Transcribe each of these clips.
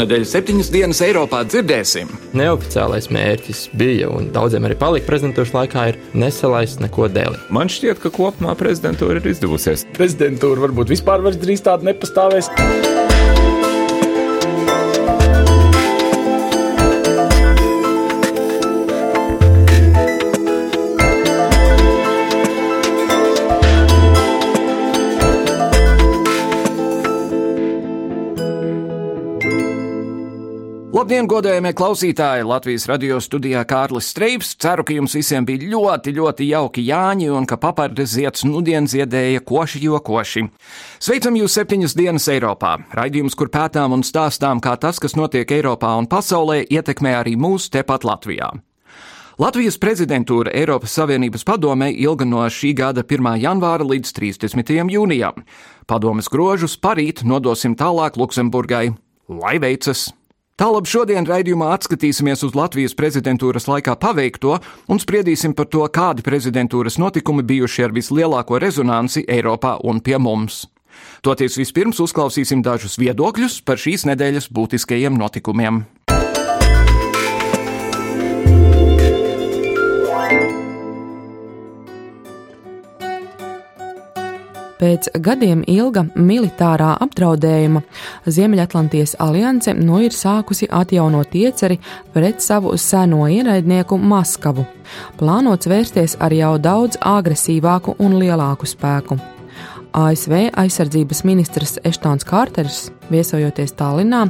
Šonadēļ septiņas dienas Eiropā dzirdēsim. Neoficiālais mērķis bija, un daudziem arī palika prezidentūras laikā, ir nesalaist neko dēli. Man šķiet, ka kopumā prezidentūra ir izdevusies. Prezidentūra varbūt vispār vairs drīz tāda nepastāvēs. Labdien, godējamie klausītāji! Latvijas radio studijā Kārlis Streips. Ceru, ka jums visiem bija ļoti, ļoti jauki Jāņi un ka papardes zieds nudien ziedēja koši jokoši. Sveicam jūs septiņas dienas Eiropā. Raidījums, kur pētām un stāstām, kā tas, kas notiek Eiropā un pasaulē, ietekmē arī mūs tepat Latvijā. Latvijas prezidentūra Eiropas Savienības padomē ilga no šī gada 1. janvāra līdz 30. jūnijam. Padomes grožus parīt nodosim tālāk Luksemburgai. Lai veicas! Tālāk šodien raidījumā atskatīsimies uz Latvijas prezidentūras laikā paveikto un spriedīsim par to, kādi prezidentūras notikumi bijuši ar vislielāko rezonanci Eiropā un pie mums. Toties vispirms uzklausīsim dažus viedokļus par šīs nedēļas būtiskajiem notikumiem. Pēc gadiem ilga militārā apdraudējuma Ziemeļatlantijas alianse nu ir sākusi atjaunot ieceri pret savu seno ienaidnieku Maskavu, plānots vērsties ar jau daudz agresīvāku un lielāku spēku. ASV aizsardzības ministrs Eštons Kārters, viesojoties Tallinā,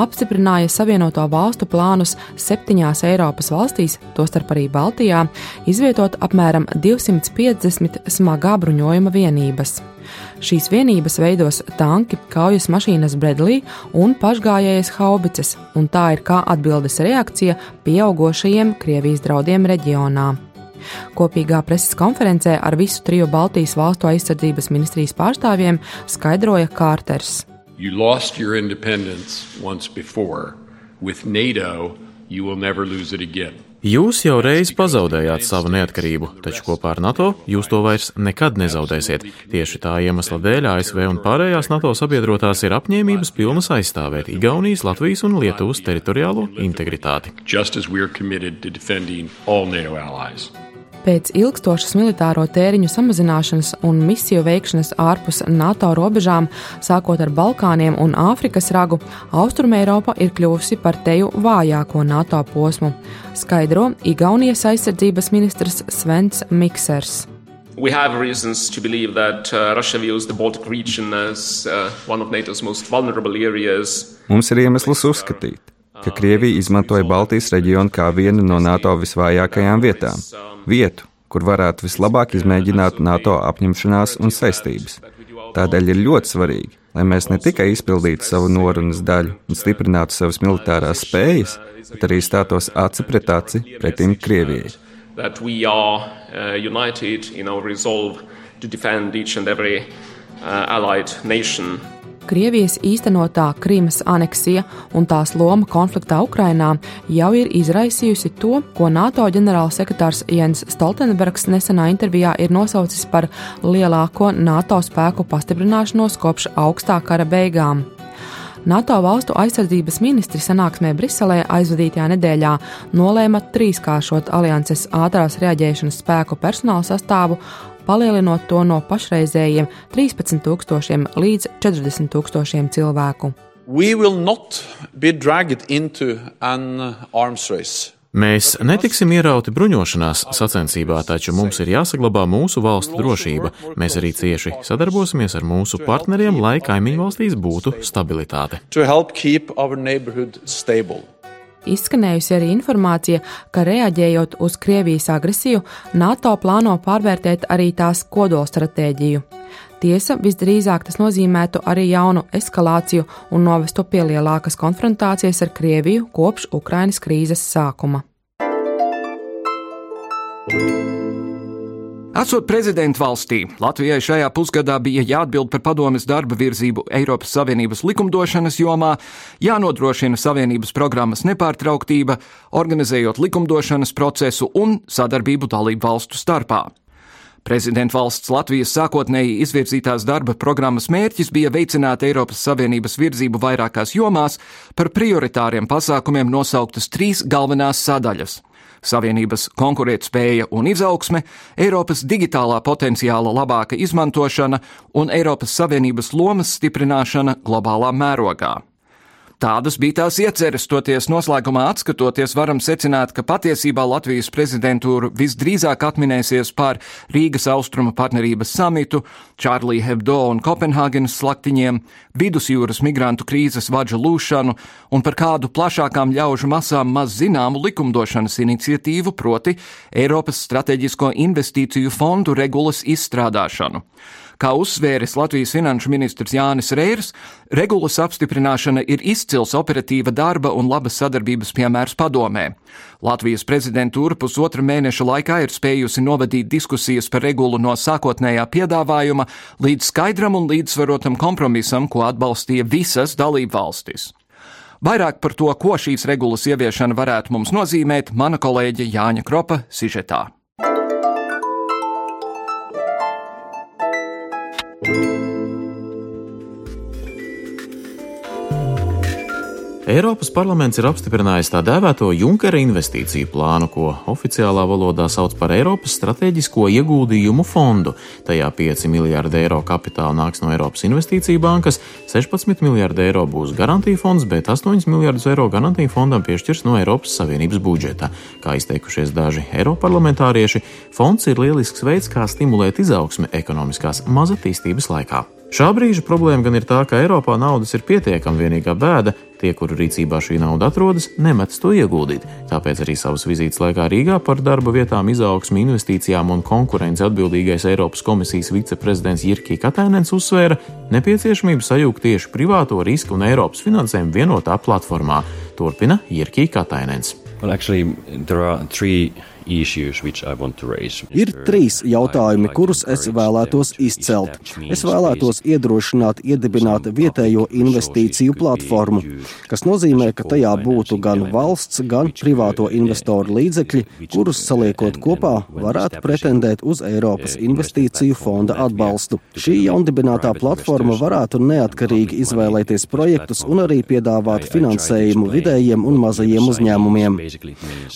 apstiprināja Savienoto valstu plānus septiņās Eiropas valstīs, tostarp arī Baltijā, izvietot apmēram 250 smagā bruņojuma vienības. Šīs vienības veidos tanki, kaujas mašīnas Bredlī un pašgājējas haubices, un tā ir kā atbildes reakcija pieaugošajiem Krievijas draudiem reģionā. Kopīgā preses konferencē ar visu triju Baltijas valstu aizsardzības ministrijas pārstāvjiem skaidroja Kārters. You lost your independence once before. With NATO, you will never lose it again. Jūs jau reiz pazaudējāt savu neatkarību, taču kopā ar NATO jūs to vairs nekad nezaudēsiet. Tieši tā iemesla dēļ ASV un pārējās NATO sabiedrotās ir apņēmības pilnas aizstāvēt Igaunijas, Latvijas un Lietuvas teritoriālo integritāti. Pēc ilgstošas militāro tēriņu samazināšanas un misiju veikšanas ārpus NATO robežām, sākot ar Balkāniem un Āfrikas ragu, Austrumēropa ir kļuvusi par teju vājāko NATO posmu, skaidro Igaunijas aizsardzības ministrs Svens Miksers. We have reasons to believe that uh, Russia views the Baltic region as uh, one of NATO's most vulnerable areas. Mums ir iemesls uzskatīt, ka Krievija izmantoja Baltijas reģionu kā vienu no NATO visvājākajām vietām vietu, kur varētu vislabāk izmēģināt NATO apņemšanās un saistības. Tādēļ ir ļoti svarīgi, lai mēs ne tikai izpildītu savu norunas daļu un stiprinātu savas militārās spējas, bet arī stātos aci pret aci pretim Krievijai. That we are uh, united in our resolve to defend each and every uh, allied nation Krievijas īstenotā Krīmas aneksija un tās loma konfliktā Ukrainā jau ir izraisījusi to, ko NATO ģenerālsekretārs Jens Stoltenbergs nesenā intervijā ir nosaucis par lielāko NATO spēku pastiprināšanos kopš augstā kara beigām. NATO valstu aizsardzības ministri sanāksmē Briselē aizvadītajā nedēļā nolēma trīskāršot alianses ātrās reaģēšanas spēku personāla sastāvu palielinot to no pašreizējiem 13,000 līdz 40,000 cilvēku. Mēs netiksim ierauti bruņošanās sacensībā, taču mums ir jāsaglabā mūsu valstu drošība. Mēs arī cieši sadarbosimies ar mūsu partneriem, lai kaimiņu valstīs būtu stabilitāte. Izskanējusi arī informācija, ka reaģējot uz Krievijas agresiju, NATO plāno pārvērtēt arī tās kodolstratēģiju. Tiesa, visdrīzāk tas nozīmētu arī jaunu eskalāciju un novestu pie lielākas konfrontācijas ar Krieviju kopš Ukrainas krīzes sākuma. Esot prezidenta valstī, Latvijai šajā pusgadā bija jāatbild par padomes darba virzību Eiropas Savienības likumdošanas jomā, jānodrošina Savienības programmas nepārtrauktība, organizējot likumdošanas procesu un sadarbību dalību valstu starpā. Prezidenta valsts Latvijas sākotnēji izvirzītās darba programmas mērķis bija veicināt Eiropas Savienības virzību vairākās jomās, par prioritāriem pasākumiem nosauktas trīs galvenās sadaļas Savienības konkurētspēja un izaugsme, Eiropas digitālā potenciāla labāka izmantošana un Eiropas Savienības lomas stiprināšana globālā mērogā. Tādas bija tās ieceres, toties noslēgumā atskatoties, varam secināt, ka patiesībā Latvijas prezidentūra visdrīzāk atminēsies par Rīgas austrumu partnerības samitu, Čārlī Hebdo un Kopenhāgenes slaktiņiem, vidusjūras migrantu krīzes vadža lūšanu un par kādu plašākām ļaužu masām maz zināmu likumdošanas iniciatīvu, proti Eiropas strateģisko investīciju fondu regulas izstrādāšanu. Kā uzsvēris Latvijas finanšu ministrs Jānis Reirs, regulas apstiprināšana ir izcils operatīva darba un labas sadarbības piemērs padomē. Latvijas prezidentūra pusotra mēneša laikā ir spējusi novadīt diskusijas par regulu no sākotnējā piedāvājuma līdz skaidram un līdzsvarotam kompromisam, ko atbalstīja visas dalību valstis. Vairāk par to, ko šīs regulas ieviešana varētu mums nozīmēt, mana kolēģe Jāņa Kropa sižetā. Thank you. Eiropas parlaments ir apstiprinājis tā dēvēto Junkera investīciju plānu, ko oficiālā valodā sauc par Eiropas strateģisko ieguldījumu fondu. Tajā 5 miljārdi eiro kapitāla nāks no Eiropas investīcija bankas, 16 miljārdi eiro būs garantija fonds, bet 8 miljārdus eiro garantija fondam piešķirs no Eiropas Savienības budžeta. Kā izteikušies daži eiroparlamentārieši, fonds ir lielisks veids, kā stimulēt izaugsmi ekonomiskās mazatīstības laikā. Šā brīža problēma gan ir tā, ka Eiropā naudas ir pietiekami vienīgā bēda, tie, kuru rīcībā šī nauda atrodas, nemetas to ieguldīt. Tāpēc arī savas vizītes laikā Rīgā par darba vietām, izaugsmu, investīcijām un konkurenci atbildīgais Eiropas komisijas viceprezidents Jirkī Katainens uzsvēra nepieciešamību sajūgt tieši privāto risku un Eiropas finansējumu vienotā platformā. Turpina Jirkī Katainens. Well, actually, Ir trīs jautājumi, kurus es vēlētos izcelt. Es vēlētos iedrošināt iedibināt vietējo investīciju platformu, kas nozīmē, ka tajā būtu gan valsts, gan privāto investoru līdzekļi, kurus saliekot kopā varētu pretendēt uz Eiropas investīciju fonda atbalstu. Šī jaundibinātā platforma varētu neatkarīgi izvēlēties projektus un arī piedāvāt finansējumu vidējiem un mazajiem uzņēmumiem.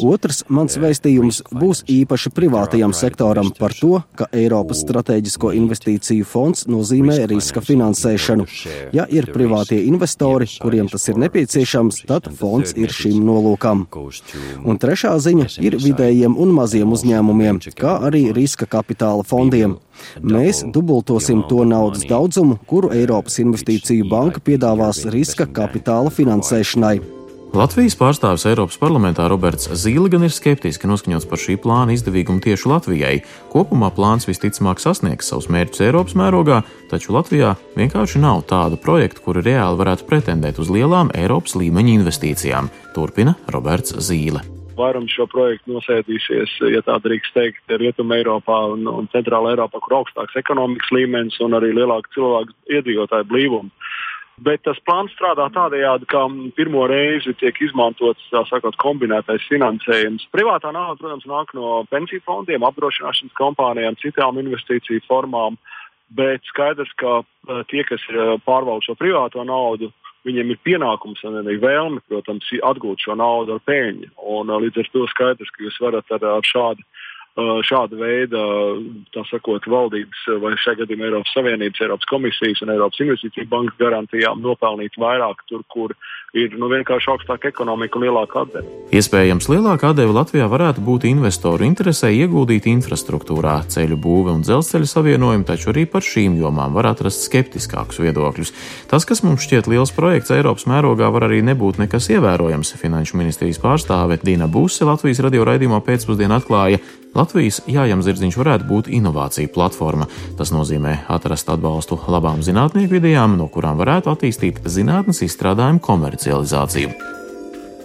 Otrs mans vēstījums jautājums būs īpaši privātajam sektoram par to, ka Eiropas strateģisko investīciju fonds nozīmē riska finansēšanu. Ja ir privātie investori, kuriem tas ir nepieciešams, tad fonds ir šim nolūkam. Un trešā ziņa ir vidējiem un maziem uzņēmumiem, kā arī riska kapitāla fondiem. Mēs dubultosim to naudas daudzumu, kuru Eiropas Investīciju banka piedāvās riska kapitāla finansēšanai. Latvijas pārstāvis Eiropas parlamentā Roberts Zīle gan ir skeptiski noskaņots par šī plāna izdevīgumu tieši Latvijai. Kopumā plāns visticamāk sasniegs savus mērķus Eiropas mērogā, taču Latvijā vienkārši nav tādu projektu, kuri reāli varētu pretendēt uz lielām Eiropas līmeņa investīcijām. Turpina Roberts Zīle vairums šo projektu nosēdīsies, ja tā drīkst teikt, Rietumē Eiropā un, un Centrāla Eiropā, kur augstāks ekonomikas līmenis un arī lielāka cilvēku iedzīvotāju blīvuma. Bet tas plāns strādā tādējādi, ka pirmo reizi tiek izmantots sakot, kombinētais finansējums. Privātā nauda, protams, nāk no pensiju fondiem, apdrošināšanas kompānijām, citām investīciju formām. Bet skaidrs, ka eh, tie, kas eh, pārvalda šo privāto naudu, viņiem ir pienākums un arī vēlme, protams, atgūt šo naudu ar peļņu. Un, eh, līdz ar to skaidrs, ka jūs varat ar, ar šādu šāda veida, sakot, valdības vai šajā gadījumā Eiropas Savienības, Eiropas komisijas un Eiropas Investīcija bankas garantijām nopelnīt vairāk tur, kur ir nu, vienkārši augstāka ekonomika un lielāka atdeve. Iespējams, lielāka atdeve Latvijā varētu būt investoru interesē ieguldīt infrastruktūrā, ceļu būve un dzelzceļa savienojumu, taču arī par šīm jomām var atrast skeptiskākus viedokļus. Tas, kas mums šķiet liels projekts Eiropas mērogā, var arī nebūt nekas ievērojams. Finanšu ministrijas pārstāve Dina Buse Latvijas radio raidījumā pēcpusdienā atklāja, Latvijas jājam zirdziņš varētu būt inovāciju platforma. Tas nozīmē atrast atbalstu labām zinātnieku idejām, no kurām varētu attīstīt zinātnes izstrādājumu komercializāciju.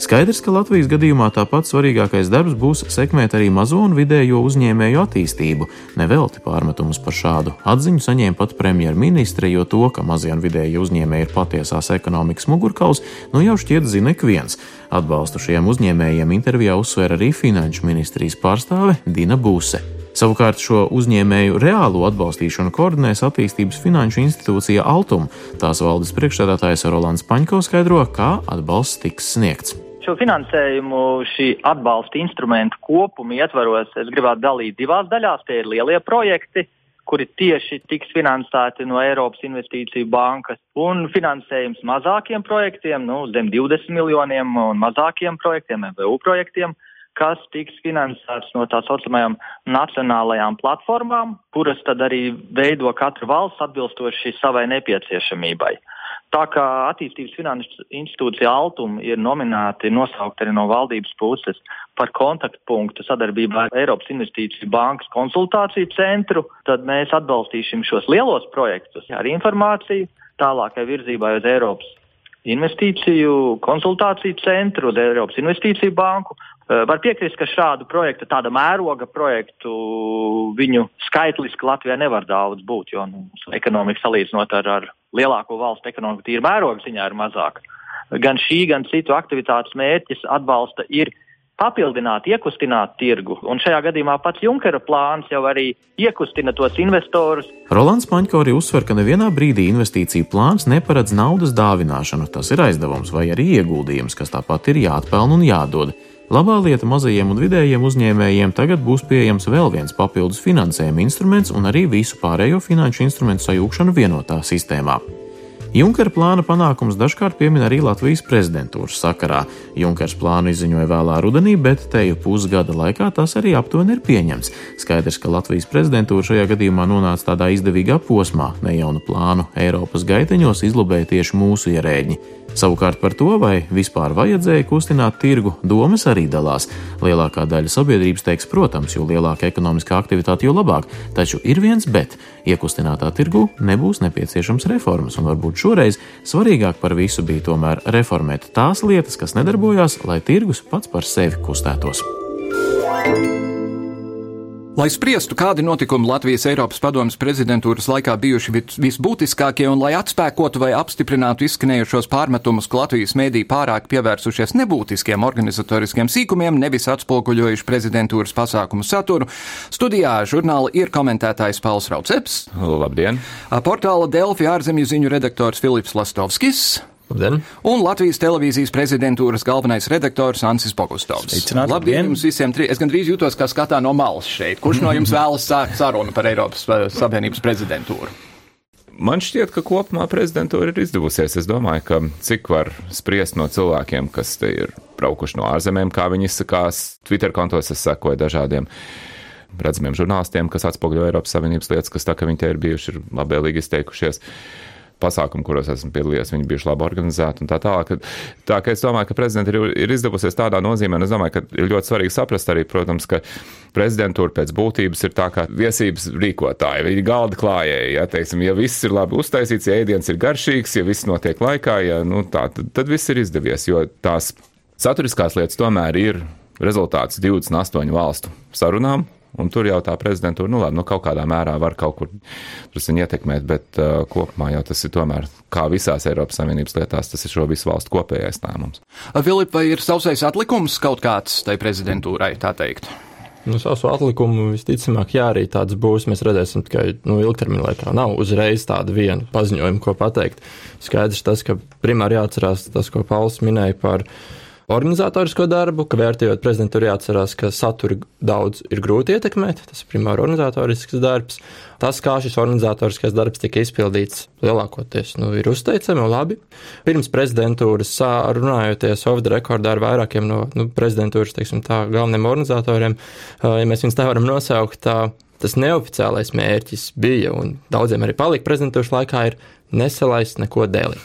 Skaidrs, ka Latvijas gadījumā tāpat svarīgākais darbs būs sekmēt arī mazo un vidējo uzņēmēju attīstību. Nevelti pārmetumus par šādu atziņu saņēma pat premjerministre, jo to, ka mazie un vidēji uzņēmēji ir patiesās ekonomikas mugurkauls, nu jau šķiet zina ik viens. Atbalstu šiem uzņēmējiem intervijā uzsvēra arī Finanšu ministrijas pārstāve Dina Būse. Savukārt šo uzņēmēju reālo atbalstīšanu koordinēs attīstības finanšu institūcija Altum. Tās valdes priekšstādātājs Rolands Paņko skaidro, kā atbalsts tiks sniegts. Šo finansējumu šī atbalsta instrumentu kopumu ietvaros es gribētu dalīt divās daļās. Tie ir lielie projekti, kuri tieši tiks finansēti no Eiropas Investīciju bankas, un finansējums mazākiem projektiem, nu, zem 20 miljoniem un mazākiem projektiem, MVU projektiem, kas tiks finansēts no tā saucamajām nacionālajām platformām, kuras tad arī veido katra valsts atbilstoši savai nepieciešamībai. Tā kā attīstības finanšu institūcija Altuma ir nominēti, nosaukti arī no valdības puses par kontaktpunktu sadarbībā ar Eiropas Investīciju bankas konsultāciju centru, tad mēs atbalstīsim šos lielos projektus ar informāciju tālākai virzībai uz Eiropas investīciju konsultāciju centru, uz Eiropas Investīciju banku. Var piekrist, ka šādu projektu, tāda mēroga projektu, viņu skaitliski Latvijā nevar daudz būt, jo nu, ekonomika salīdzinot ar, ar lielāko valstu ekonomiku tīri mēroga ziņā ir mazāka. Gan šī, gan citu aktivitātes mērķis atbalsta ir papildināt, iekustināt tirgu. Un šajā gadījumā pats Junkera plāns jau arī iekustina tos investorus. Rolands Paņko arī uzsver, ka nevienā brīdī investīciju plāns neparedz naudas dāvināšanu. Tas ir aizdevums vai arī ieguldījums, kas tāpat ir jāatpelna un jādod. Labā lieta mazajiem un vidējiem uzņēmējiem tagad būs pieejams vēl viens papildus finansējuma instruments un arī visu pārējo finanšu instrumentu sajūgšanu vienotā sistēmā. Junkera plāna panākums dažkārt piemin arī Latvijas prezidentūras sakarā. Junkers plānu izziņoja vēlā rudenī, bet teju pusgada laikā tas arī aptuveni ir pieņemts. Skaidrs, ka Latvijas prezidentūra šajā gadījumā nonāca tādā izdevīgā posmā. Nejaunu plānu Eiropas gaiteņos izlobēja tieši mūsu ierēģi. Savukārt par to, vai vispār vajadzēja kustināt tirgu, domas arī dalās. Lielākā daļa sabiedrības teiks, protams, jo lielāka ekonomiskā aktivitāte, jo labāk. Taču ir viens bet - iekustinātā tirgu nebūs nepieciešams reformas, un varbūt šoreiz svarīgāk par visu bija tomēr reformēt tās lietas, kas nedarbojās, lai tirgus pats par sevi kustētos. Lai spriestu, kādi notikumi Latvijas Eiropas padomas prezidentūras laikā bijuši visbūtiskākie un lai atspēkotu vai apstiprinātu izskanējušos pārmetumus, ka Latvijas mēdī pārāk pievērsušies nebūtiskiem organizatoriskiem sīkumiem, nevis atspoguļojuši prezidentūras pasākumu saturu, studijā žurnāla ir komentētājs Pauls Rauceps. Labdien! Portāla Delfi ārzemju ziņu redaktors Filips Lastovskis. Labdien. Un Latvijas televīzijas prezidentūras galvenais redaktors Ansis Pogustovs. Sveicināti, Labdien labdien. jums visiem! Tri... Es gandrīz jūtos kā skatā no malas šeit. Kurš no jums vēlas sākt sarunu par Eiropas Savienības prezidentūru? Man šķiet, ka kopumā prezidentūra ir izdevusies. Es domāju, ka cik var spriest no cilvēkiem, kas te ir braukuši no ārzemēm, kā viņi izsakās. Twitter kontos es sekoju dažādiem redzamiem žurnālistiem, kas atspoguļo Eiropas Savienības lietas, kas tā, ka viņi te ir bijuši, ir labvēlīgi izteikušies pasākumi, kuros esmu piedalījies, viņi bijuši labi organizēti un tā tālāk. Tā kā es domāju, ka prezidenta ir, ir izdevusies tādā nozīmē, un es domāju, ka ir ļoti svarīgi saprast arī, protams, ka prezidentūra pēc būtības ir tā kā viesības rīkotāja, viņi ir galda klājēji, ja, teiksim, ja viss ir labi uztaisīts, ja ēdiens ir garšīgs, ja viss notiek laikā, ja, nu, tā, tad, tad viss ir izdevies, jo tās saturiskās lietas tomēr ir rezultāts 28 valstu sarunām, Un tur jau tā prezidentūra, nu labi, nu kaut kādā mērā var kaut kur ietekmēt, bet uh, kopumā jau tas ir tomēr, kā visās Eiropas Savienības lietās, tas ir šo visu valstu kopējais lēmums. Filip, vai ir sausais atlikums kaut kāds tai prezidentūrai, tā teikt? Nu, savu atlikumu visticamāk, jā, arī tāds būs. Mēs redzēsim tikai nu, ilgtermiņa laikā. Nav uzreiz tāda viena paziņojuma, ko pateikt. Skaidrs tas, ka primāri jāatcerās tas, ko Pauls minēja par organizatorisko darbu, ka vērtējot prezidentūru jāatcerās, ka saturu daudz ir grūti ietekmēt. Tas ir primāri organizatorisks darbs. Tas, kā šis organizatoriskais darbs tika izpildīts, lielākoties nu, ir uzteicami un labi. Pirms prezidentūras runājoties off the record ar vairākiem no nu, prezidentūras teiksim, tā, galvenajiem organizatoriem, ja mēs viņus tā varam nosaukt, tā, tas neoficiālais mērķis bija un daudziem arī palika prezidentūras laikā ir nesalaist neko dēlī.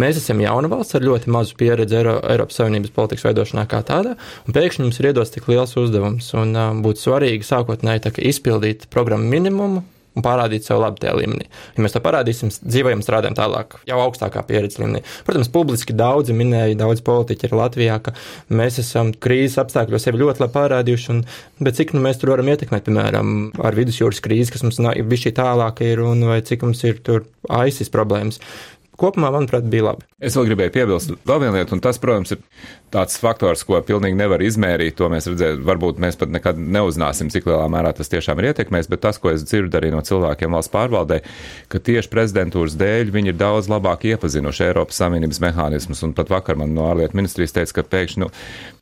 Mēs esam jauna valsts ar ļoti mazu pieredzi Eiro, Eiropas Savienības politikas veidošanā kā tādā, un pēkšņi mums ir iedos tik liels uzdevums, un uh, būtu svarīgi sākotnēji izpildīt programmu minimumu, un parādīt sev labi tajā līmenī. Ja mēs to parādīsim, dzīvojam, strādājam tālāk, jau augstākā pieredzes līmenī. Protams, publiski daudzi minēja, daudz politiķi ir Latvijā, ka mēs esam krīzes apstākļos sevi ļoti labi parādījuši, un, bet cik nu mēs tur varam ietekmēt, piemēram, ar vidusjūras krīzi, kas mums ir bijis šī tālāka ir, un vai cik mums ir tur aizsis problēmas kopumā, manuprāt, bija labi. Es vēl gribēju piebilst vēl vienu lietu, un tas, protams, ir tāds faktors, ko pilnīgi nevar izmērīt. To mēs redzējām, varbūt mēs pat nekad neuzzināsim, cik lielā mērā tas tiešām ir ietekmējis, bet tas, ko es dzirdu arī no cilvēkiem valsts pārvaldē, ka tieši prezidentūras dēļ viņi ir daudz labāk iepazinuši Eiropas Savienības mehānismus, un pat vakar man no ārlietu ministrijas teica, ka pēkšņi nu,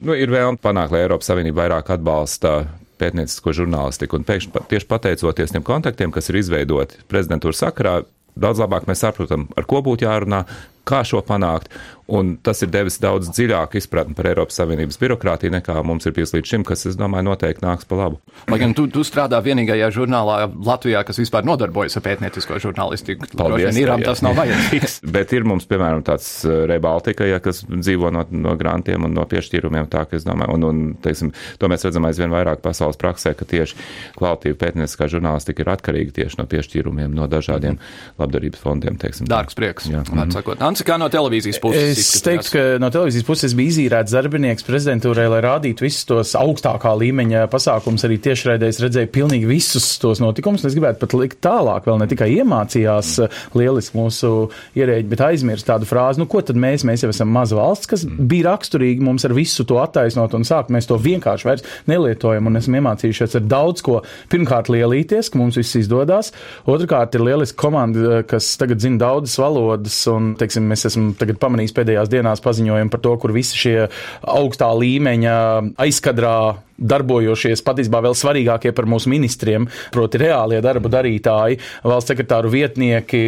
nu, ir vēlme panākt, lai Eiropas Savienība vairāk atbalsta pētniecisko žurnālistiku. Un pēkšņi tieši pateicoties tiem kontaktiem, kas ir izveidoti prezidentūras sakarā, daudz labāk mēs saprotam, ar ko būtu jārunā, kā šo panākt. Un tas ir devis daudz dziļāku izpratni par Eiropas Savienības birokrātiju nekā mums ir bijis līdz šim, kas, es domāju, noteikti nāks pa labu. Lai gan tu, tu strādā vienīgajā žurnālā Latvijā, kas vispār nodarbojas ar pētniecisko žurnālistiku. Paldies. Iram tas nav vajadzīgs. Bet ir mums, piemēram, tāds uh, Rebaltika, ja, kas dzīvo no, no grantiem un no piešķīrumiem, tā, ka es domāju, un, un teiksim, to mēs redzam aizvien vairāk pasaules praksē, ka tieši kvalitīva pētnieciskā žurnālistika ir atkarīga tieši no piešķīrumiem no dažādiem labdarības fondiem, teiksim. Dārgs prieks. Jā. Sakot, Anci, kā no televīzijas puses? Es teiktu, ka no televīzijas puses bija izīrēts darbinieks prezidentūrai, lai rādītu visus tos augstākā līmeņa pasākumus. Arī tiešraidēs redzēju pilnīgi visus tos notikumus. Es gribētu pat likt tālāk, vēl ne tikai iemācījās mm. lieliski mūsu ierēģi, bet aizmirst tādu frāzi, nu ko tad mēs, mēs jau esam maza valsts, kas mm. bija raksturīgi mums ar visu to attaisnot un sākt. Mēs to vienkārši vairs nelietojam un esam iemācījušies ar daudz ko. Pirmkārt, lielīties, ka mums viss izdodas. Otrakārt, ir lieliski komanda, kas tagad zina daudzas valodas un, teiksim, mēs esam tagad pamanījis pēdējās dienās paziņojumu par to, kur visi šie augstā līmeņa aizkadrā darbojošies patiesībā vēl svarīgākie par mūsu ministriem, proti reālie darba darītāji, valsts sekretāru vietnieki,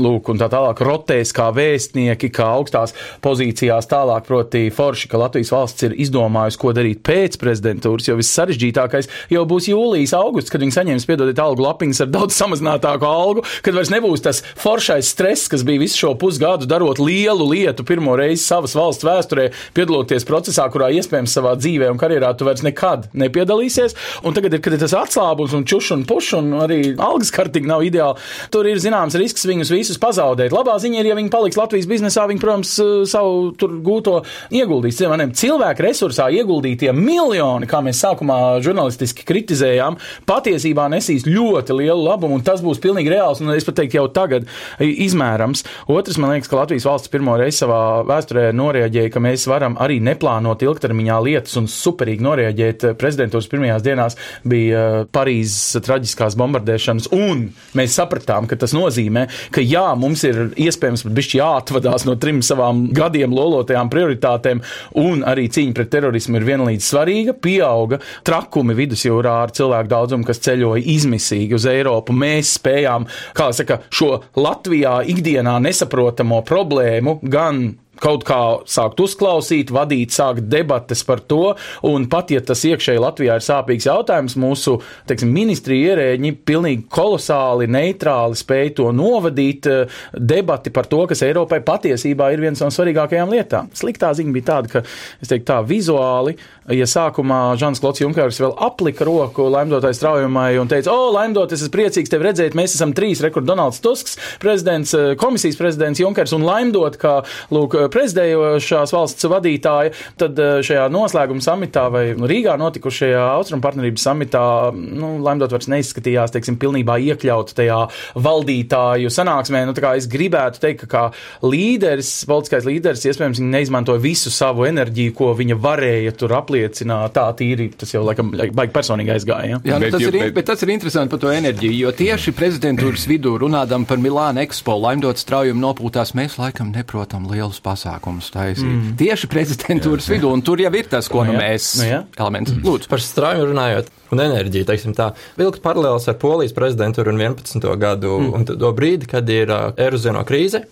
lūk, un tā tālāk rotēs kā vēstnieki, kā augstās pozīcijās tālāk, proti forši, ka Latvijas valsts ir izdomājusi, ko darīt pēc prezidentūras, jo viss sarežģītākais jau būs jūlijas, augusts, kad viņi saņems, piedodiet, algu lapiņas ar daudz samazinātāku algu, kad vairs nebūs tas foršais stress, kas bija visu šo pusgadu darot lielu lietu pirmo reizi savas valsts vēsturē, piedaloties procesā, kurā iespējams savā dzīvē un karjerā tu vairs nekā nekad nepiedalīsies. Un tagad ir, kad ir tas atslābums un čuš un puš un arī algas kartīgi nav ideāli. Tur ir zināms risks viņus visus pazaudēt. Labā ziņa ir, ja viņi paliks Latvijas biznesā, viņi, protams, savu tur gūto ieguldīs. Cilvēku resursā ieguldītie miljoni, kā mēs sākumā žurnālistiski kritizējām, patiesībā nesīs ļoti lielu labumu, un tas būs pilnīgi reāls, un es pat teiktu jau tagad izmērams. Otrs, man liekas, ka Latvijas valsts pirmo reizi savā vēsturē norēģēja, ka mēs varam arī neplānot ilgtermiņā lietas un superīgi norēģēt bet prezidentūras pirmajās dienās bija uh, Parīzes traģiskās bombardēšanas, un mēs sapratām, ka tas nozīmē, ka jā, mums ir iespējams bišķi jāatvadās no trim savām gadiem lolotajām prioritātēm, un arī cīņa pret terorismu ir vienlīdz svarīga, pieauga trakumi vidusjūrā ar cilvēku daudzumu, kas ceļoja izmisīgi uz Eiropu. Mēs spējām, kā saka, šo Latvijā ikdienā nesaprotamo problēmu gan kaut kā sākt uzklausīt, vadīt, sākt debates par to. Un pat ja tas iekšēji Latvijā ir sāpīgs jautājums, mūsu teiksim, ministrija ierēģi pilnīgi kolosāli neitrāli spēj to novadīt eh, debati par to, kas Eiropai patiesībā ir viens no svarīgākajām lietām. Sliktā ziņa bija tāda, ka, teiktu tā, vizuāli, ja sākumā Žans Klots Junkers vēl aplika roku laimdotai straujumai un teica, o, laimdot, es esmu priecīgs tevi redzēt, mēs esam trīs, rekord Donalds Tusks, prezidents, eh, komisijas prezidents Junkers un laimdot, ka, lūk, prezidējošās valsts vadītāja, tad eh, šajā noslēguma samitā vai Rīgā notikušajā Austrum partnerības samitā, nu, Lemdot vairs neizskatījās, teiksim, pilnībā iekļaut tajā valdītāju sanāksmē. Nu, tā kā es gribētu teikt, ka kā līderis, politiskais līderis, iespējams, neizmantoja visu savu enerģiju, ko viņa varēja tur apliecināt. Tā tīri, tas jau laikam baigi personīgi aizgāja. Ja? Jā, nu, tas, ir, bet tas ir interesanti par to enerģiju, jo tieši prezidentūras vidū runādam par Milānu Expo, laimdot straujumu nopūtās, mēs laikam neprotam lielus pasākumus taisīt. Mm. Tieši prezidentūras jā, vidū, un tur jau ir tas, ko nu, nu mēs nu, jā. elements. Mm. Lūdzu. Par strauju runājot un enerģiju, teiksim tā. Vilkt paralēlis ar Polijas prezidentūru un 11. gadu mm. un to brīdi, kad ir uh, erozieno krīze.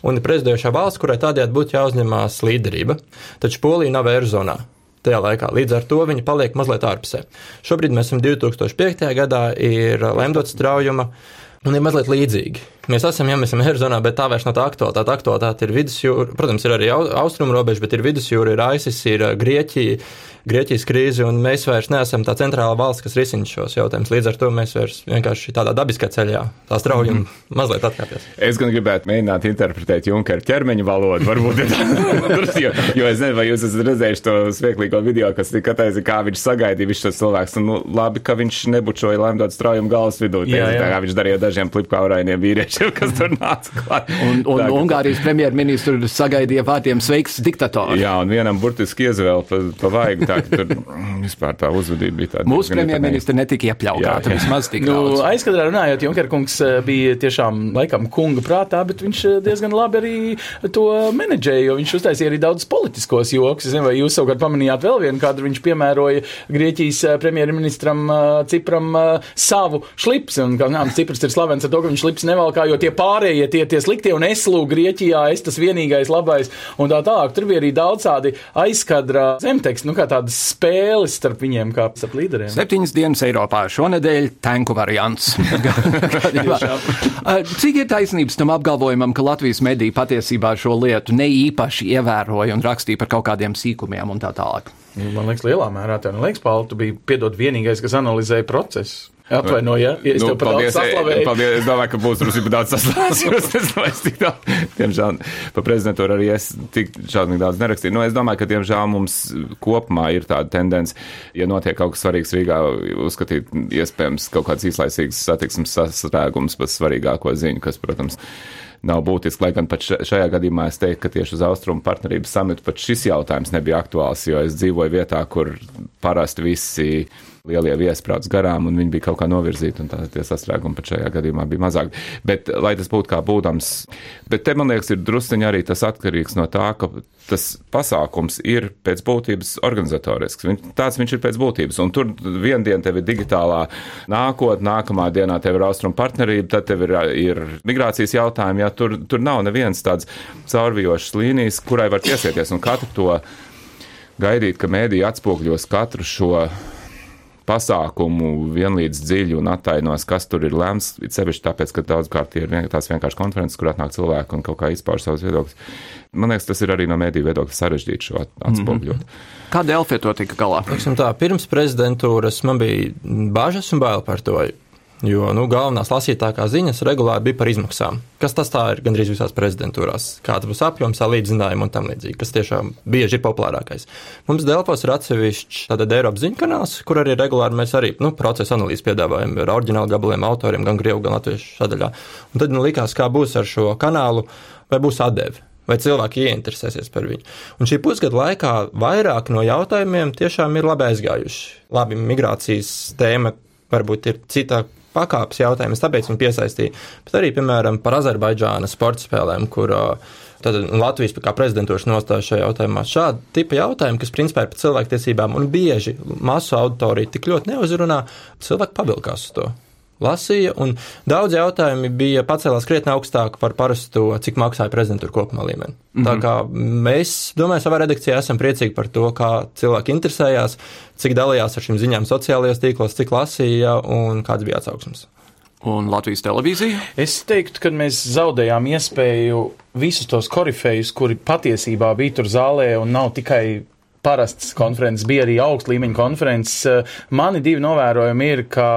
Un ir prezidējošā valsts, kurai tādējādi būtu jāuzņemās līderība. Taču Polija nav eirozonā tajā laikā. Līdz ar to viņi paliek mazliet ārpusē. Šobrīd mēs esam 2005. gadā, ir lemdots straujuma un ir mazliet līdzīgi. Mēs esam, ja mēs esam Eirozonā, bet tā vairs nav tā aktualitāte. Aktualitāte ir vidusjūra, protams, ir arī austrumu robeža, bet ir vidusjūra, ir ISIS, ir Grieķija Grieķijas krīzi, un mēs vairs neesam tā centrāla valsts, kas risina šos jautājumus. Līdz ar to mēs vairs vienkārši tādā dabiskā ceļā, tā strauji mm. mazliet atkāpjas. Es gan gribētu mēģināt interpretēt Junkera ķermeņa valodu, varbūt, jo, jo es nezinu, vai jūs esat redzējuši to smieklīgo video, kas tika atteicis, kā viņš sagaidīja visus šos cilvēkus. Un, nu, labi, ka viņš nebučoja lēmdot straujumu galvas vidū, jā, jā. kā viņš darīja dažiem plipkaurainiem vīriešiem, kas tur nāca klāt. Un, un tā, Ungārijas premjerministru sagaidīja vārtiem sveiks diktators. Jā, un vienam burtiski iezvēl pa, pa vaigu tā, ka tur vispār tā uzvedība bija tāda. Mūsu premjerministra netika iepļaukāta vismaz tik nu. Aizkadrā runājot, Junker kungs eh, bija tiešām laikam kunga prātā, bet viņš eh, diezgan labi arī to menedžēja, jo viņš uztaisīja arī daudz politiskos joks. Es nezinu, vai jūs savukārt pamanījāt vēl vienu, kādu viņš piemēroja Grieķijas eh, premjerministram Cipram savu šlipsi. Un, kā zinām, Ciprs ir slavens ar to, ka viņš šlips nevalkā, jo tie pārējie, tie, tie sliktie un es lūgu Grieķijā, es tas vienīgais labais un tā tālāk. Tur bija arī daudz tādi aizkadra zemteksti, nu kā tāda tādas spēles starp viņiem, kā starp līderiem. Septiņas dienas Eiropā šonadēļ tanku variants. Cik ir taisnības tam apgalvojumam, ka Latvijas mediji patiesībā šo lietu ne īpaši ievēroja un rakstīja par kaut kādiem sīkumiem un tā tālāk? Man liekas, lielā mērā tā neliekas, Pauli, tu biji piedod vienīgais, kas analizēja procesu. Atvainojiet, ja es nu, tev paldies, saslavēju. Paldies, es domāju, ka būs drusku daudz jo es nezinu, tik daudz. Diemžēl pa prezidentūru arī es tik šausmīgi daudz nerakstīju. Nu, es domāju, ka diemžēl mums kopumā ir tāda tendence, ja notiek kaut kas svarīgs Rīgā, uzskatīt iespējams kaut kāds īslaicīgs satiksmes sastrēgums par svarīgāko ziņu, kas, protams, nav būtiski. Lai gan pat šajā gadījumā es teiktu, ka tieši uz austrumu partnerības samitu pat šis jautājums nebija aktuāls, jo es dzīvoju vietā, kur parasti visi lielie viesi brauc garām, un viņi bija kaut kā novirzīti, un tie sastrēgumi pat šajā gadījumā bija mazāk. Bet, lai tas būtu kā būdams, bet te, man liekas, ir drusciņi arī tas atkarīgs no tā, ka tas pasākums ir pēc būtības organizatorisks. Viņ, tāds viņš ir pēc būtības, un tur vienu dienu tev ir digitālā nākotne, nākamā dienā tev ir austrumu partnerība, tad tev ir, ir migrācijas jautājumi, ja tur, tur nav nevienas tāds caurvijošas līnijas, kurai var tiesieties, un katru to gaidīt, ka mēdī atspogļos katru šo pasākumu vienlīdz dziļi un attainos, kas tur ir lemts. It sevišķi tāpēc, ka daudzkārt ir vien, tās vienkārši konferences, kur atnāk cilvēki un kaut kā izpauž savus viedokļus. Man liekas, tas ir arī no mēdīju viedokļa sarežģīti šo atspogļot. Mm -hmm. Kā Delfija to tika galā? Tā, pirms prezidentūras man bija bažas un bail par to. Jo nu, galvenās lasītākās ziņas regulāri bija par izmaksām. Kas tas ir gandrīz visās prezidentūrās? Kāda būs apjoms, salīdzinājumi un tam līdzīgi, kas tiešām bieži ir populārākais. Mums Delfos ir atsevišķs tātad Eiropas ziņu kanāls, kur arī regulāri mēs arī nu, procesa analīzi piedāvājam ar oriģinālu gabaliem autoriem, gan krievu, gan latviešu sadaļā. Un tad nu, likās, kā būs ar šo kanālu, vai būs atdevi vai cilvēki ieinteresēsies par viņu. Un šī pusgada laikā vairāk no jautājumiem tiešām ir labi aizgājuši. Labi, migrācijas tēma varbūt ir citā pakāpes jautājums, tāpēc viņi piesaistīja. Bet arī, piemēram, par Azerbaidžānas sporta spēlēm, kur tad Latvijas kā prezidentūras nostāja šajā jautājumā. Šādi tipi jautājumi, kas principā ir par cilvēktiesībām un bieži masu auditoriju tik ļoti neuzrunā, cilvēki pavilkās uz to lasīja, un daudz jautājumi bija pacēlās krietni augstāk par parasto, cik maksāja prezidentūra kopumā līmeni. Mm -hmm. Tā kā mēs, domāju, savā redakcijā esam priecīgi par to, kā cilvēki interesējās, cik dalījās ar šīm ziņām sociālajos tīklos, cik lasīja un kāds bija atsauksmes. Un Latvijas televīzija? Es teiktu, ka mēs zaudējām iespēju visus tos korifejus, kuri patiesībā bija tur zālē un nav tikai parastas konferences, bija arī augsta līmeņa konferences. Mani divi novērojumi ir, ka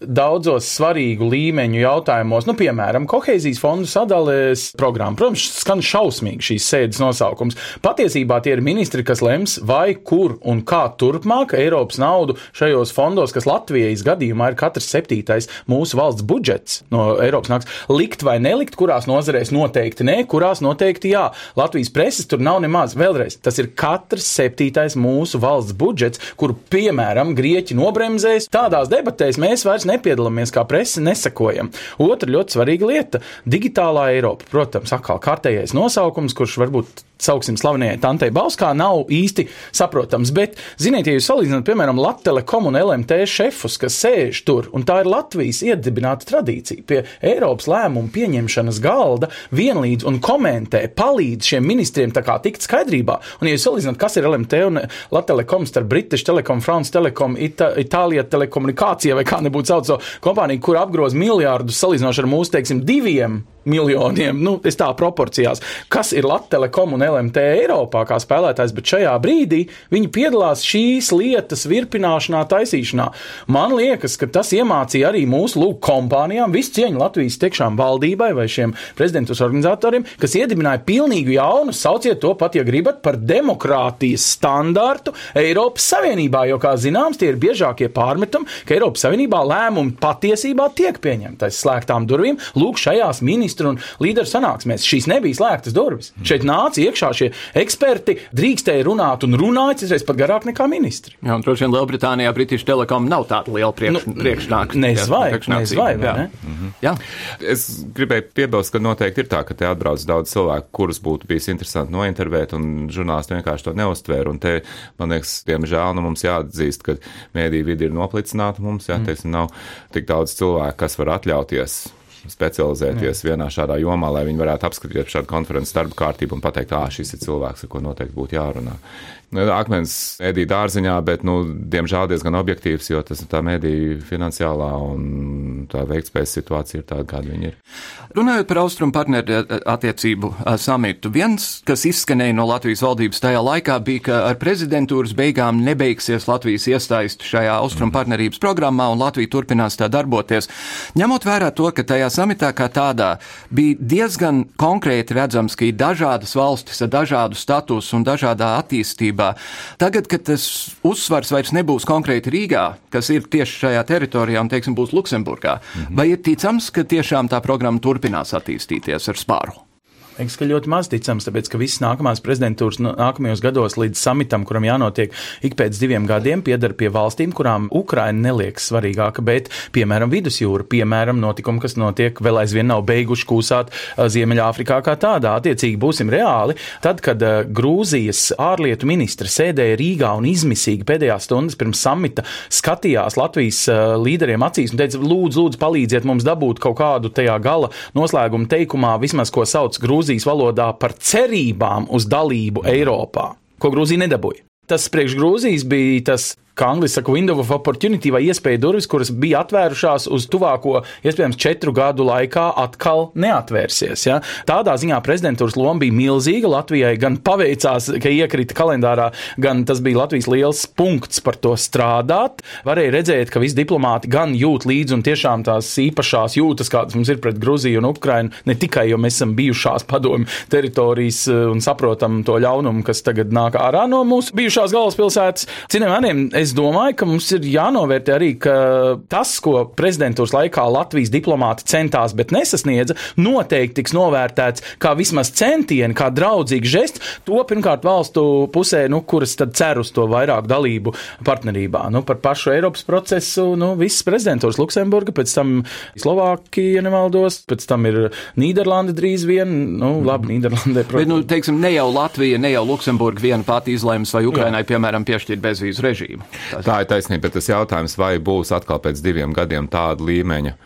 daudzos svarīgu līmeņu jautājumos, nu, piemēram, kohēzijas fondu sadalēs programmu. Protams, skan šausmīgi šīs sēdes nosaukums. Patiesībā tie ir ministri, kas lems, vai kur un kā turpmāk Eiropas naudu šajos fondos, kas Latvijas gadījumā ir katrs septītais mūsu valsts budžets no Eiropas nāks, likt vai nelikt, kurās nozarēs noteikti nē, kurās noteikti jā. Latvijas preses tur nav nemaz. Vēlreiz, tas ir katrs septītais mūsu valsts budžets, kuru, piemēram, Grieķi nobremzēs. Tādās debatēs mēs vairs nepiedalāmies kā presa, nesakojam. Otra ļoti svarīga lieta - digitālā Eiropa. Protams, atkal kārtējais nosaukums, kurš varbūt sauksim slavenajai Tantei Bauskā, nav īsti saprotams. Bet, ziniet, ja jūs salīdzināt, piemēram, Latvijas Telekom un LMT šefus, kas sēž tur, un tā ir Latvijas iedibināta tradīcija, pie Eiropas lēmumu pieņemšanas galda vienlīdz un komentē, palīdz šiem ministriem tā kā tikt skaidrībā. Un, ja jūs salīdzināt, kas ir LMT un Latvijas Telekom starp British Telekom, France Telekom, Ita Itālija telekomunikācija vai kā nebūtu sauc to kompāniju, kur apgroz miljārdus salīdzinoši ar mūsu, teiksim, diviem miljoniem, nu, es tā proporcijās, kas ir Latvijas un LMT Eiropā kā spēlētājs, bet šajā brīdī viņi piedalās šīs lietas virpināšanā, taisīšanā. Man liekas, ka tas iemācīja arī mūsu lūk kompānijām, visu cieņu Latvijas tiekšām valdībai vai šiem prezidentūras organizatoriem, kas iedibināja pilnīgi jaunu, sauciet to pat, ja gribat, par demokrātijas standārtu Eiropas Savienībā, jo, kā zināms, tie ir biežākie pārmetumi, ka Eiropas Savienībā lēmumi patiesībā tiek pieņemti aiz slēgtām durvīm. Lūk, šajās ministrijas ministru un līderu sanāksmēs. Šīs nebija slēgtas durvis. Mm. Šeit nāca iekšā šie eksperti, drīkstēja runāt un runāja, citreiz pat garāk nekā ministri. Jā, un droši vien Lielbritānijā British Telecom nav tāda liela priekš, nu, priekšnāka. Nezvai, nezvai, vai ne? Mm -hmm. Jā. Es gribēju piebilst, ka noteikti ir tā, ka te atbrauc daudz cilvēku, kurus būtu bijis interesanti nointervēt, un žurnālisti vienkārši to neuztvēra. Un te, man liekas, diemžēl nu, mums jāatzīst, ka mēdī vidi ir noplicināta mums, jā, mm. teiksim, nav tik daudz cilvēku, kas var atļauties specializēties Jā. vienā šādā jomā, lai viņi varētu apskatīt šādu konferences darba kārtību un pateikt, ah, šis ir cilvēks, ar ko noteikti būtu jārunā. Nu, akmens mediju dārziņā, bet, nu, diemžēl diezgan objektīvs, jo tas tā mediju finansiālā un tā veiktspējas situācija ir tāda, kāda viņa ir. Runājot par austrumu partneru attiecību eh, samitu, viens, kas izskanēja no Latvijas valdības tajā laikā, bija, ka ar prezidentūras beigām nebeigsies Latvijas iesaisti šajā austrumu partnerības programmā un Latvija turpinās tā darboties. Ņemot vērā to, ka tajā samitā kā tādā bija diezgan konkrēti redzams, ka ir dažādas valstis ar dažādu statusu un dažādā attīstībā, attīstībā. Tagad, kad tas uzsvars vairs nebūs konkrēti Rīgā, kas ir tieši šajā teritorijā, un, teiksim, būs Luksemburgā, mm -hmm. vai ir ticams, ka tiešām tā programma turpinās attīstīties ar spāru? Liekas, ka ļoti maz ticams, tāpēc, ka visas nākamās prezidentūras nākamajos gados līdz samitam, kuram jānotiek ik pēc diviem gadiem, piedara pie valstīm, kurām Ukraina neliekas svarīgāka, bet, piemēram, vidusjūra, piemēram, notikumi, kas notiek, vēl aizvien nav beiguši kūsāt Ziemeļāfrikā kā tādā. Attiecīgi būsim reāli. Tad, kad Grūzijas ārlietu ministra sēdēja Rīgā un izmisīgi pēdējās stundas pirms samita skatījās Latvijas līderiem acīs un teica, lūdzu, lūdzu, palīdziet mums dabūt kaut kādu tajā gala noslēguma teikumā, vismaz ko sauc Grūzijas Grūzijas valodā par cerībām uz dalību Eiropā, ko Grūzija nedabūja. Tas priekš Grūzijas bija tas kā angļuiski saka, window of opportunity vai iespēja durvis, kuras bija atvērušās uz tuvāko, iespējams, četru gadu laikā atkal neatvērsies. Ja? Tādā ziņā prezidentūras loma bija milzīga. Latvijai gan paveicās, ka iekrita kalendārā, gan tas bija Latvijas liels punkts par to strādāt. Varēja redzēt, ka visi diplomāti gan jūt līdzi un tiešām tās īpašās jūtas, kādas mums ir pret Gruziju un Ukrainu, ne tikai jo mēs esam bijušās padomju teritorijas eh, un saprotam to ļaunumu, kas tagad nāk ārā no mūsu bijušās galvaspilsētas. Ciniem, es domāju, ka mums ir jānovērtē arī, tas, ko prezidentūras laikā Latvijas diplomāti centās, bet nesasniedza, noteikti tiks novērtēts kā vismaz centieni, kā draudzīgs žests. To pirmkārt valstu pusē, nu, kuras tad cer uz to vairāk dalību partnerībā. Nu, par pašu Eiropas procesu, nu, visas prezidentūras Luksemburga, pēc tam Slovākija, ja nemaldos, pēc tam ir Nīderlanda drīz vien, nu, labi, Nīderlandē. Bet, nu, teiksim, ne jau Latvija, ne jau Luksemburga viena pati izlēms, vai Ukrainai, Jā. piemēram, piešķirt bezvīzu režīmu. Tā ir taisnība, bet tas jautājums, vai būs atkal pēc diviem gadiem tāda līmeņa.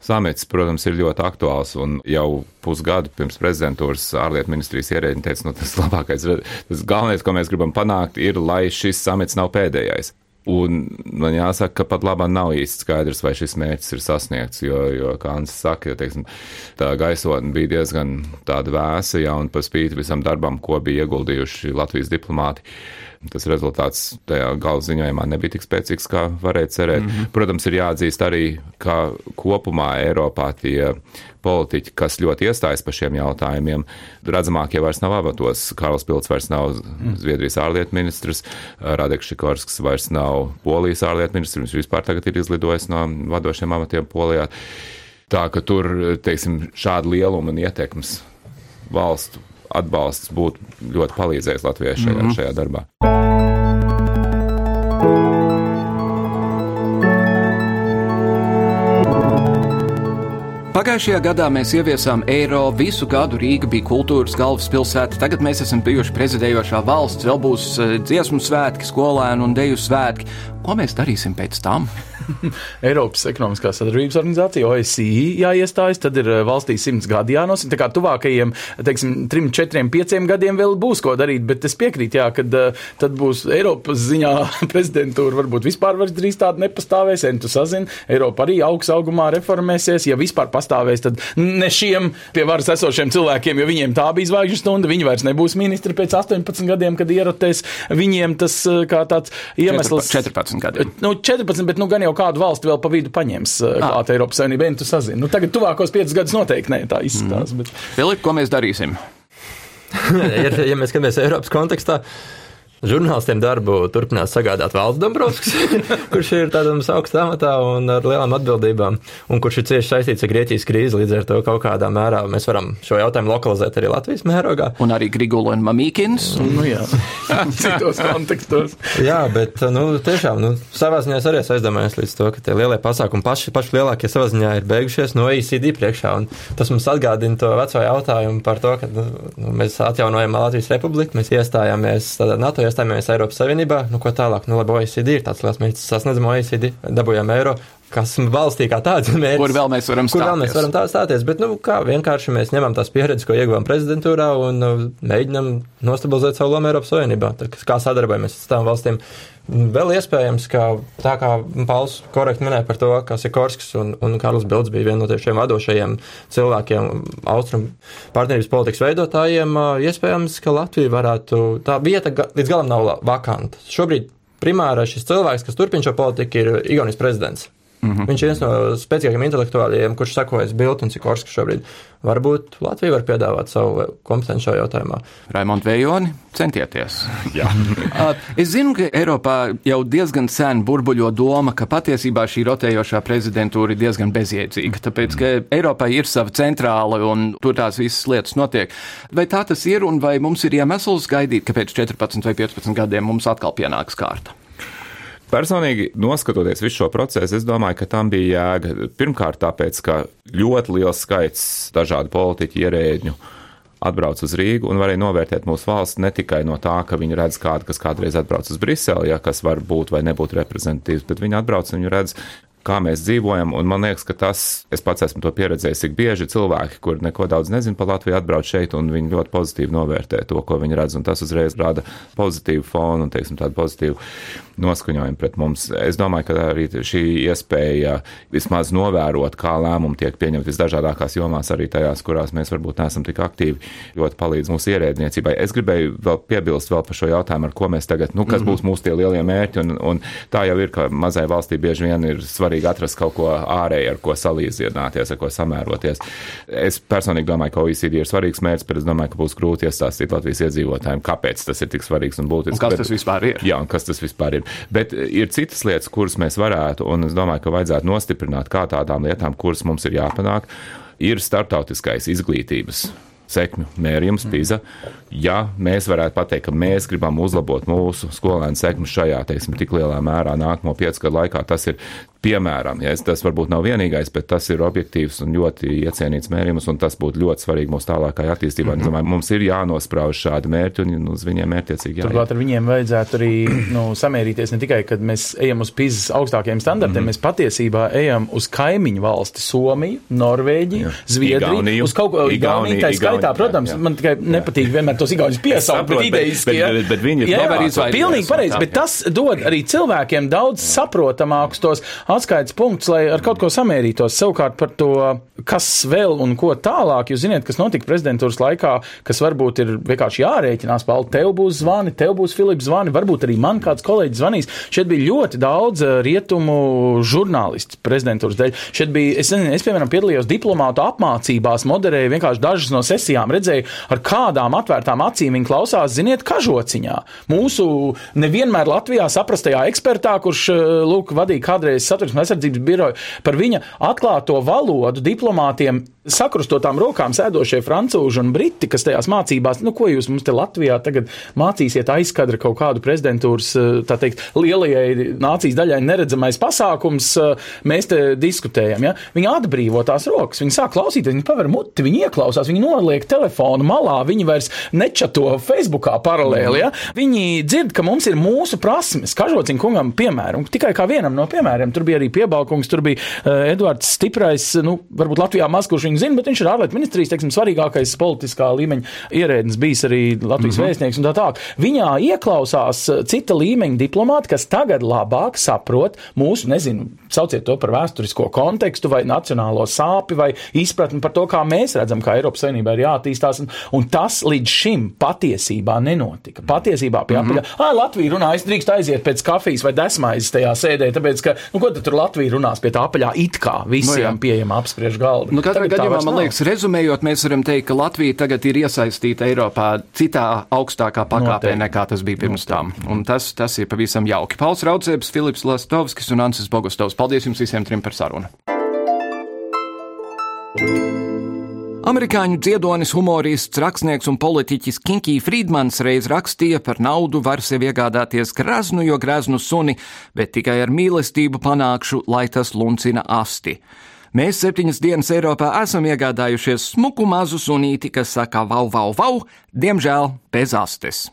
Samits, protams, ir ļoti aktuāls, jau pusgadu pirms prezidentūras ārlietu ministrijas ierēģi teica, nu, tas labākais, tas galvenais, ko mēs gribam panākt, ir, lai šis samits nav pēdējais. Un man jāsaka, ka pat labi nav īsti skaidrs, vai šis mērķis ir sasniegts. Jo, jo kā Anna saka, jo, teiksim, tā gaisotne bija diezgan tāda vēsa, ja un par spīti visam darbam, ko bija ieguldījuši Latvijas diplomāti. Tas rezultāts tajā gala ziņojumā nebija tik spēcīgs, kā varēja cerēt. Mm -hmm. Protams, ir jāatzīst arī, ka kopumā Eiropā tie politiķi, kas ļoti iestājas par šiem jautājumiem, redzamāk jau vairs nav avatos. Karls Pilts vairs nav mm. Zviedrijas ārlietu ministrs, Radeks Šikorsks vairs nav Polijas ārlietu ministrs, viņš vispār tagad ir izlidojis no vadošiem amatiem Polijā. Tā ka tur, teiksim, šāda lieluma un ietekmes valstu atbalsts būtu ļoti palīdzējis Latvijai šajā, mm -hmm. šajā darbā. Pagājušajā gadā mēs ieviesām eiro, visu gadu Rīga bija kultūras galvaspilsēta, tagad mēs esam bijuši prezidējošā valsts, vēl būs eh, dziesmu svētki, skolēnu un deju svētki. Ko mēs darīsim pēc tam? Eiropas ekonomiskās sadarbības organizācija, OSCE, jāiestājas, tad ir eh, valstī simts gadi jānosaka. Tā kā tuvākajiem, teiksim, trim, četriem, pieciem gadiem vēl būs ko darīt, bet es piekrītu, jā, kad uh, tad būs Eiropas ziņā prezidentūra, varbūt vispār vairs drīz tāda nepastāvēs, entu sazin, Eiropa arī augs augumā reformēsies, ja vispār pastāvēs, tad ne šiem pie varas esošiem cilvēkiem, jo viņiem tā bija zvaigžņu stunda, viņi vairs nebūs ministri pēc 18 gadiem, kad ierotēs viņiem tas eh, kā tāds iemesls. 14 gadiem. Nu, 14, bet nu gan jau kādu valsti vēl pa vidu paņems klāt Eiropas Savienība, entu sazin. Nu, tagad tuvākos 5 gadus noteikti nē, tā izskatās. Mm. Bet... Filipa, ko mēs darīsim? ja, ja mēs skatāmies Eiropas kontekstā, Žurnālistiem darbu turpinās sagādāt Valds Dombrovskis, kurš ir tādā augstā amatā un ar lielām atbildībām, un kurš ir cieši saistīts ar Grieķijas krīzi. Līdz ar to kaut kādā mērā mēs varam šo jautājumu lokalizēt arī Latvijas mērogā. Un arī Grigula un Mamīkins. Nu, jā, citos kontekstos. jā, bet nu, tiešām nu, savā ziņā es arī aizdomājos līdz to, ka tie lielie pasākumi paši, paši lielākie savā ziņā ir beigušies no OECD priekšā. Tas mums atgādina to veco jautājumu par to, ka nu, mēs atjaunojam Latvijas republiku, mēs iestājāmies NATO iestājāmies Eiropas Savienībā, nu, ko tālāk, nu, labi, OECD ir tāds liels mērķis, sasniedzam OECD, dabūjām eiro, kas valstī kā tāds mērķis. Kur vēl mēs varam stāties? Kur vēl mēs varam tā stāties, bet, nu, kā vienkārši mēs ņemam tās pieredzes, ko ieguvām prezidentūrā un nu, mēģinam nostabilizēt savu lomu Eiropas Savienībā, tā, kā sadarbojamies ar tām valstīm. Vēl iespējams, ka tā kā Pauls korekti minēja par to, ka Sikorskis un, un Karls Bilds bija viena no šiem vadošajiem cilvēkiem, austrumu partnerības politikas veidotājiem, iespējams, ka Latvija varētu, tā vieta līdz galam nav vakanta. Šobrīd primārais šis cilvēks, kas turpina šo politiku, ir Igaunijas prezidents. Mm -hmm. Viņš ir viens no spēcīgākajiem intelektuāļiem, kurš sekojas Biltu un Sikorska šobrīd. Varbūt Latvija var piedāvāt savu kompetenci šajā jautājumā. Raimond Vējoni, centieties. es zinu, ka Eiropā jau diezgan sen burbuļo doma, ka patiesībā šī rotējošā prezidentūra ir diezgan bezjēdzīga, tāpēc, ka Eiropai ir sava centrāla un tur tās visas lietas notiek. Vai tā tas ir un vai mums ir iemesls gaidīt, ka pēc 14 vai 15 gadiem mums atkal pienāks kārta? Personīgi, noskatoties visu šo procesu, es domāju, ka tam bija jēga. Pirmkārt, tāpēc, ka ļoti liels skaits dažādu politiķu ierēģņu atbrauc uz Rīgu un varēja novērtēt mūsu valsts ne tikai no tā, ka viņi redz kādu, kas kādreiz atbrauc uz Briseli, ja, kas var būt vai nebūt reprezentatīvs, bet viņi atbrauc un viņi redz kā mēs dzīvojam. Un man liekas, ka tas, es pats esmu to pieredzējis, cik bieži cilvēki, kur neko daudz nezina par Latviju, atbrauc šeit un viņi ļoti pozitīvi novērtē to, ko viņi redz. Un tas uzreiz rada pozitīvu fonu un, teiksim, tādu pozitīvu noskaņojumu pret mums. Es domāju, ka arī šī iespēja vismaz novērot, kā lēmumi tiek pieņemti visdažādākās jomās, arī tajās, kurās mēs varbūt neesam tik aktīvi, ļoti palīdz mūsu ierēdniecībai. Es gribēju vēl piebilst vēl par šo jautājumu, ar ko mēs tagad, nu, kas -hmm. būs mūsu tie lielie mērķi, un, un tā jau ir, ka mazai valstī bieži vien ir svarīgi svarīgi atrast kaut ko ārēju, ar ko salīdzināties, ar ko samēroties. Es personīgi domāju, ka OECD ir svarīgs mērķis, bet es domāju, ka būs grūti iestāstīt Latvijas iedzīvotājiem, kāpēc tas ir tik svarīgs un būtisks. Un kas bet, tas vispār ir? Jā, un kas tas vispār ir. Bet ir citas lietas, kuras mēs varētu, un es domāju, ka vajadzētu nostiprināt kā tādām lietām, kuras mums ir jāpanāk, ir startautiskais izglītības sekmju mērījums, PISA. Ja mēs varētu pateikt, ka mēs gribam uzlabot mūsu skolēnu sekmi šajā, teiksim, tik lielā mērā nākamo piecu gadu laikā, tas ir Piemēram, ja tas varbūt nav vienīgais, bet tas ir objektīvs un ļoti iecienīts mērījums, un tas būtu ļoti svarīgi mūsu tālākai attīstībai. Mm -hmm. domāju, mums ir jānosprauž šādi mērķi un uz viņiem mērķiecīgi jāiet. Turklāt ar viņiem vajadzētu arī nu, samērīties ne tikai, kad mēs ejam uz pīzes augstākiem standartiem, mm -hmm. mēs patiesībā ejam uz kaimiņu valsti Somiju, Norvēģiju, jā. Zviedriju, Igauniju, uz kaut ko Igauniju, tā skaitā, protams, jā, jā. man tikai nepatīk vienmēr tos Igaunijas piesaukt, bet idejiski. Bet, bet, bet viņi ir jā, jā, pilnīgi pareizi, bet tas dod arī cilvēkiem daudz saprotamākus tos atskaites punkts, lai ar kaut ko samērītos. Savukārt par to, kas vēl un ko tālāk, jūs zināt, kas notika prezidentūras laikā, kas varbūt ir vienkārši jārēķinās. Pāli, tev būs zvani, tev būs Filips zvani, varbūt arī man kāds kolēģis zvanīs. Šeit bija ļoti daudz eh, rietumu žurnālistu prezidentūras dēļ. Šeit bija, es, nezinu, es piemēram, piedalījos diplomātu apmācībās, moderēju vienkārši dažas no sesijām, redzēju, ar kādām atvērtām acīm viņi klausās, ziniet, kažociņā. Mūsu nevienmēr Latvijā saprastajā ekspertā, kurš, eh, lūk, vadīja kādreiz satversmes aizsardzības biroju, par viņa atklāto valodu diplomātiem sakrustotām rokām sēdošie francūži un briti, kas tajās mācībās, nu, ko jūs mums te Latvijā tagad mācīsiet aizkadra kaut kādu prezidentūras, eh, tā teikt, lielajai nācijas daļai neredzamais pasākums, eh, mēs te diskutējam, ja? Viņi atbrīvo tās rokas, viņi sāk klausīties, viņi paver muti, viņi ieklausās, viņi noliek telefonu malā, viņi vairs nečato Facebookā paralēli, ja? Viņi dzird, ka mums ir mūsu prasmes, kažociņ kungam piemēram, tikai kā vienam no piemēriem, tur bija arī piebalkungs, tur bija uh, Edvards Stiprais, nu, varbūt Latvijā maz kurš viņu zina, bet viņš ir ārlietu ministrijas, teiksim, svarīgākais politiskā līmeņa ierēdnis, bijis arī Latvijas mm -hmm. vēstnieks un tā tālāk. Viņā ieklausās uh, cita līmeņa diplomāti, kas tagad labāk saprot mūsu, nezinu, sauciet to par vēsturisko kontekstu vai nacionālo sāpi vai izpratni par to, kā mēs redzam, kā Eiropas Savienībā ir jāattīstās. Un, un tas līdz šim patiesībā nenotika. Patiesībā pie apaļā, mm -hmm. ah, Latvija runā, es drīkst aiziet pēc kafijas vai desmaizes tajā sēdē, tāpēc, ka, nu, ko tad tur Latvija runās pie tā apaļā it kā visiem no, pieejama apspriež galda. Nu, katrā gadījumā, man liekas, rezumējot, mēs varam teikt, ka Latvija tagad ir iesaistīta Eiropā citā augstākā pakāpē Noteikti. nekā tas bija pirms tam. Un tas, tas ir pavisam jauki. Pauls Raudzēbs, Filips Lastovskis un Ansis Bogustovs. Paldies jums visiem trim par sarunu! Amerikāņu dziedonis, humorists, rakstnieks un politiķis Kinky Friedmans reiz rakstīja, par naudu var sev iegādāties graznu, jo graznu suni, bet tikai ar mīlestību panākšu, lai tas luncina asti. Mēs septiņas dienas Eiropā esam iegādājušies smuku mazu sunīti, kas saka vau, vau, vau, diemžēl bez astes.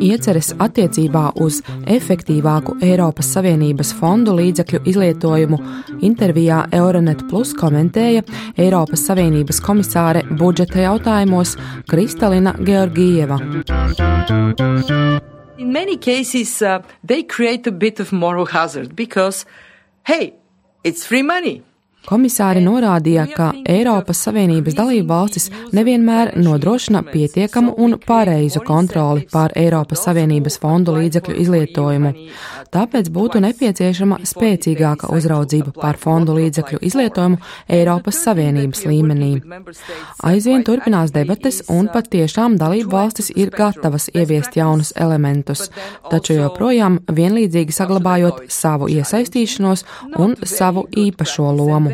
Ieceres attiecībā uz efektīvāku Eiropas Savienības fondu līdzekļu izlietojumu intervijā Euronet Plus komentēja Eiropas Savienības komisāre budžeta jautājumos Kristalina Georgieva. In many cases, uh, they create a bit of moral hazard because, hey, It's free money. Komisāri norādīja, ka Eiropas Savienības dalību valstis nevienmēr nodrošina pietiekamu un pareizu kontroli pār Eiropas Savienības fondu līdzekļu izlietojumu. Tāpēc būtu nepieciešama spēcīgāka uzraudzība pār fondu līdzekļu izlietojumu Eiropas Savienības līmenī. Aizvien turpinās debates un pat tiešām dalību valstis ir gatavas ieviest jaunus elementus, taču joprojām vienlīdzīgi saglabājot savu iesaistīšanos un savu īpašo lomu.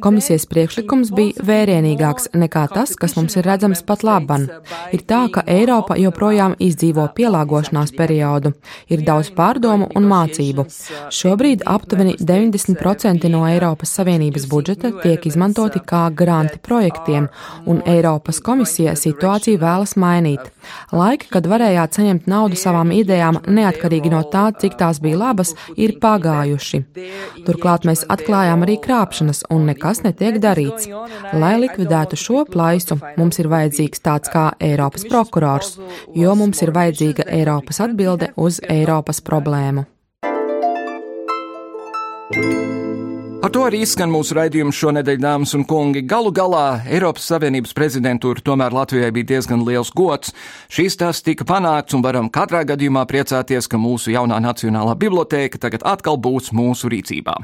Komisijas priekšlikums bija vērienīgāks nekā tas, kas mums ir redzams pat laban. Ir tā, ka Eiropa joprojām izdzīvo pielāgošanās periodu, ir daudz pārdomu un mācību. Šobrīd aptuveni 90% no Eiropas Savienības budžeta tiek izmantoti kā granti projektiem, un Eiropas komisija situāciju vēlas mainīt. Laiki, kad varējāt saņemt naudu savām idejām neatkarīgi no tā, cik tās bija labas, ir pagājuši. Turklāt mēs atklājām arī krāpšanas un nekas netiek darīts. Lai likvidētu šo plaisu, mums ir vajadzīgs tāds kā Eiropas prokurors, jo mums ir vajadzīga Eiropas atbilde uz Eiropas problēmu. Ar to arī izskan mūsu raidījums šonadēļ, dāmas un kungi. Galu galā Eiropas Savienības prezidentūra tomēr Latvijai bija diezgan liels gods. Šīs tas tika panākts un varam katrā gadījumā priecāties, ka mūsu jaunā nacionālā bibliotēka tagad atkal būs mūsu rīcībā.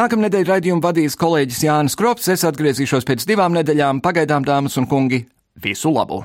Nākamnedēļ raidījumu vadīs kolēģis Jānis Krops, es atgriezīšos pēc divām nedēļām. Pagaidām, dāmas un kungi, visu labu!